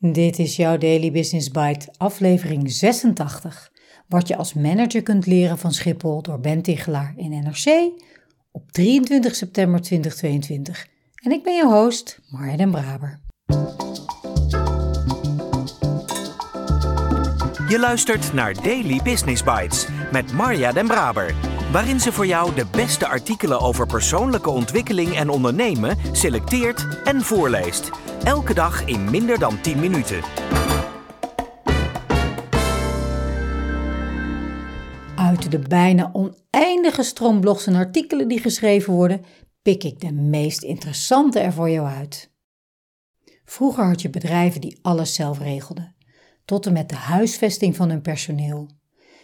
Dit is jouw Daily Business Bite, aflevering 86. Wat je als manager kunt leren van Schiphol door Ben Tichelaar in NRC op 23 september 2022. En ik ben je host, Marja Braber. Je luistert naar Daily Business Bites met Marja den Braber, waarin ze voor jou de beste artikelen over persoonlijke ontwikkeling en ondernemen selecteert en voorleest. Elke dag in minder dan 10 minuten. Uit de bijna oneindige stroom blogs en artikelen die geschreven worden, pik ik de meest interessante er voor jou uit. Vroeger had je bedrijven die alles zelf regelden, tot en met de huisvesting van hun personeel.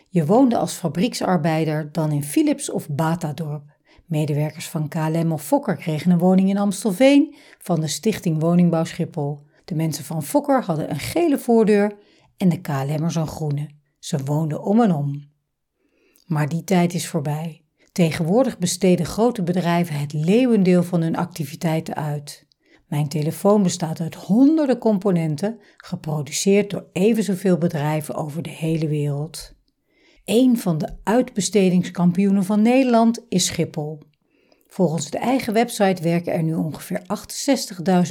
Je woonde als fabrieksarbeider dan in Philips of Batadorp. Medewerkers van KLM of Fokker kregen een woning in Amstelveen van de Stichting Woningbouw Schiphol. De mensen van Fokker hadden een gele voordeur en de KLM'ers een groene. Ze woonden om en om. Maar die tijd is voorbij. Tegenwoordig besteden grote bedrijven het leeuwendeel van hun activiteiten uit. Mijn telefoon bestaat uit honderden componenten, geproduceerd door even zoveel bedrijven over de hele wereld. Een van de uitbestedingskampioenen van Nederland is Schiphol. Volgens de eigen website werken er nu ongeveer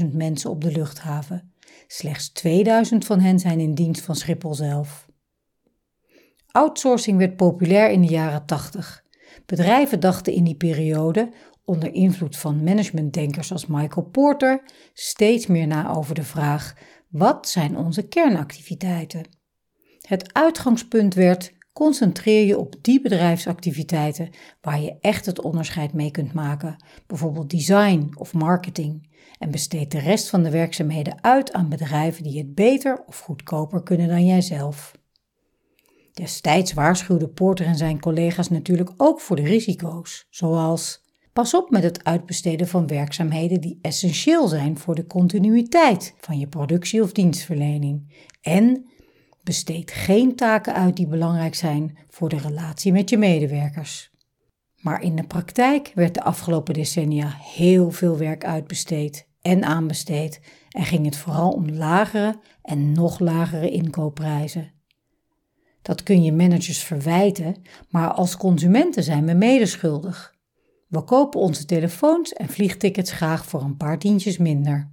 68.000 mensen op de luchthaven. Slechts 2000 van hen zijn in dienst van Schiphol zelf. Outsourcing werd populair in de jaren 80. Bedrijven dachten in die periode, onder invloed van managementdenkers als Michael Porter, steeds meer na over de vraag: wat zijn onze kernactiviteiten? Het uitgangspunt werd Concentreer je op die bedrijfsactiviteiten waar je echt het onderscheid mee kunt maken, bijvoorbeeld design of marketing, en besteed de rest van de werkzaamheden uit aan bedrijven die het beter of goedkoper kunnen dan jijzelf. Destijds waarschuwde Porter en zijn collega's natuurlijk ook voor de risico's, zoals Pas op met het uitbesteden van werkzaamheden die essentieel zijn voor de continuïteit van je productie of dienstverlening en Besteed geen taken uit die belangrijk zijn voor de relatie met je medewerkers. Maar in de praktijk werd de afgelopen decennia heel veel werk uitbesteed en aanbesteed en ging het vooral om lagere en nog lagere inkoopprijzen. Dat kun je managers verwijten, maar als consumenten zijn we medeschuldig. We kopen onze telefoons en vliegtickets graag voor een paar tientjes minder.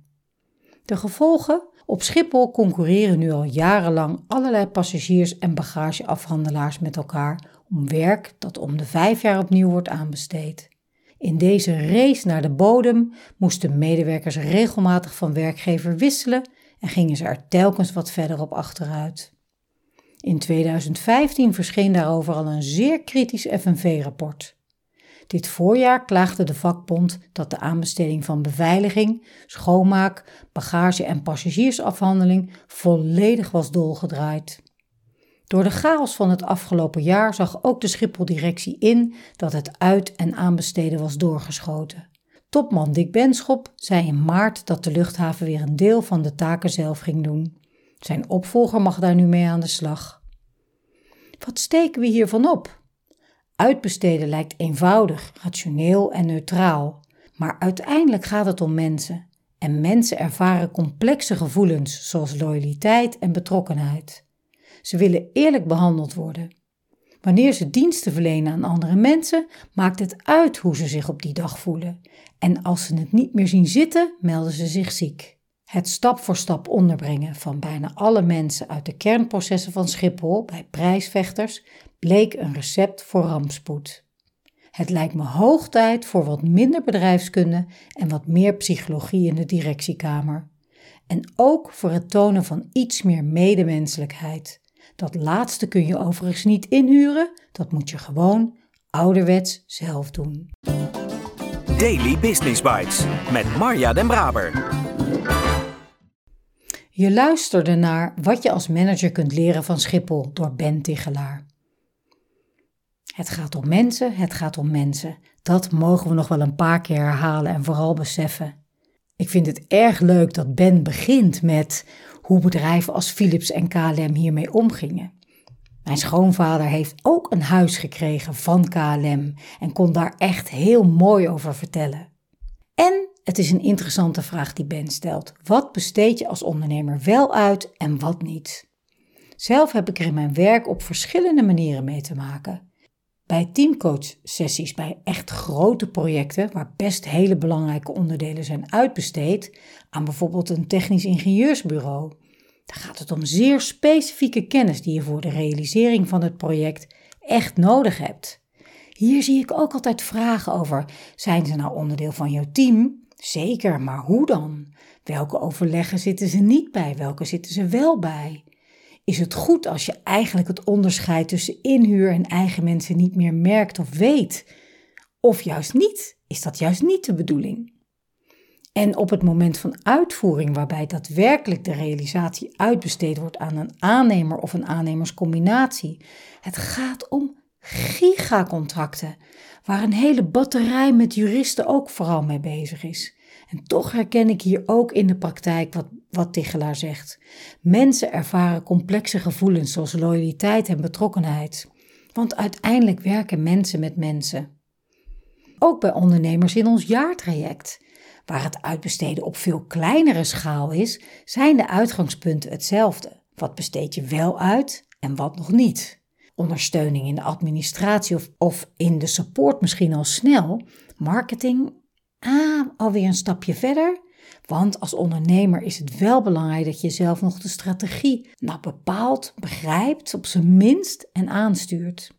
De gevolgen op Schiphol concurreren nu al jarenlang allerlei passagiers- en bagageafhandelaars met elkaar om werk dat om de vijf jaar opnieuw wordt aanbesteed. In deze race naar de bodem moesten medewerkers regelmatig van werkgever wisselen en gingen ze er telkens wat verder op achteruit. In 2015 verscheen daarover al een zeer kritisch FNV-rapport. Dit voorjaar klaagde de vakbond dat de aanbesteding van beveiliging, schoonmaak, bagage- en passagiersafhandeling volledig was dolgedraaid. Door de chaos van het afgelopen jaar zag ook de Schiphol-directie in dat het uit- en aanbesteden was doorgeschoten. Topman Dick Benschop zei in maart dat de luchthaven weer een deel van de taken zelf ging doen. Zijn opvolger mag daar nu mee aan de slag. Wat steken we hiervan op? Uitbesteden lijkt eenvoudig, rationeel en neutraal, maar uiteindelijk gaat het om mensen. En mensen ervaren complexe gevoelens zoals loyaliteit en betrokkenheid. Ze willen eerlijk behandeld worden. Wanneer ze diensten verlenen aan andere mensen, maakt het uit hoe ze zich op die dag voelen. En als ze het niet meer zien zitten, melden ze zich ziek. Het stap voor stap onderbrengen van bijna alle mensen uit de kernprocessen van Schiphol bij prijsvechters bleek een recept voor rampspoed. Het lijkt me hoog tijd voor wat minder bedrijfskunde en wat meer psychologie in de directiekamer. En ook voor het tonen van iets meer medemenselijkheid. Dat laatste kun je overigens niet inhuren, dat moet je gewoon ouderwets zelf doen. Daily Business Bites met Marja Den Braber. Je luisterde naar wat je als manager kunt leren van Schiphol door Ben Tigelaar. Het gaat om mensen, het gaat om mensen. Dat mogen we nog wel een paar keer herhalen en vooral beseffen. Ik vind het erg leuk dat Ben begint met hoe bedrijven als Philips en KLM hiermee omgingen. Mijn schoonvader heeft ook een huis gekregen van KLM en kon daar echt heel mooi over vertellen. En Het is een interessante vraag die Ben stelt. Wat besteed je als ondernemer wel uit en wat niet? Zelf heb ik er in mijn werk op verschillende manieren mee te maken. Bij teamcoach-sessies, bij echt grote projecten, waar best hele belangrijke onderdelen zijn uitbesteed, aan bijvoorbeeld een technisch ingenieursbureau, dan gaat het om zeer specifieke kennis die je voor de realisering van het project echt nodig hebt. Hier zie ik ook altijd vragen over: zijn ze nou onderdeel van jouw team? Zeker, maar hoe dan? Welke overleggen zitten ze niet bij? Welke zitten ze wel bij? Is het goed als je eigenlijk het onderscheid tussen inhuur en eigen mensen niet meer merkt of weet? Of juist niet? Is dat juist niet de bedoeling? En op het moment van uitvoering, waarbij daadwerkelijk de realisatie uitbesteed wordt aan een aannemer of een aannemerscombinatie, het gaat om gigacontracten, waar een hele batterij met juristen ook vooral mee bezig is. En toch herken ik hier ook in de praktijk wat, wat Tichelaar zegt. Mensen ervaren complexe gevoelens zoals loyaliteit en betrokkenheid. Want uiteindelijk werken mensen met mensen. Ook bij ondernemers in ons jaartraject. Waar het uitbesteden op veel kleinere schaal is, zijn de uitgangspunten hetzelfde. Wat besteed je wel uit en wat nog niet? Ondersteuning in de administratie of, of in de support misschien al snel. Marketing ah, alweer een stapje verder. Want als ondernemer is het wel belangrijk dat je zelf nog de strategie nou bepaalt, begrijpt, op zijn minst en aanstuurt.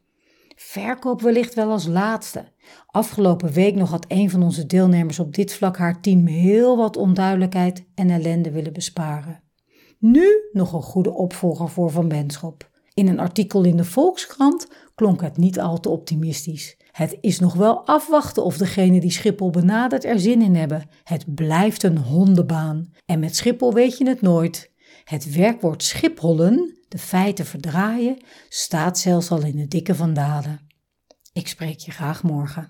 Verkoop wellicht wel als laatste. Afgelopen week nog had een van onze deelnemers op dit vlak haar team heel wat onduidelijkheid en ellende willen besparen. Nu nog een goede opvolger voor Van Benschop. In een artikel in de Volkskrant klonk het niet al te optimistisch. Het is nog wel afwachten of degene die Schiphol benadert er zin in hebben. Het blijft een hondenbaan. En met Schiphol weet je het nooit. Het werkwoord Schiphollen, de feiten verdraaien, staat zelfs al in de dikke van daden. Ik spreek je graag morgen.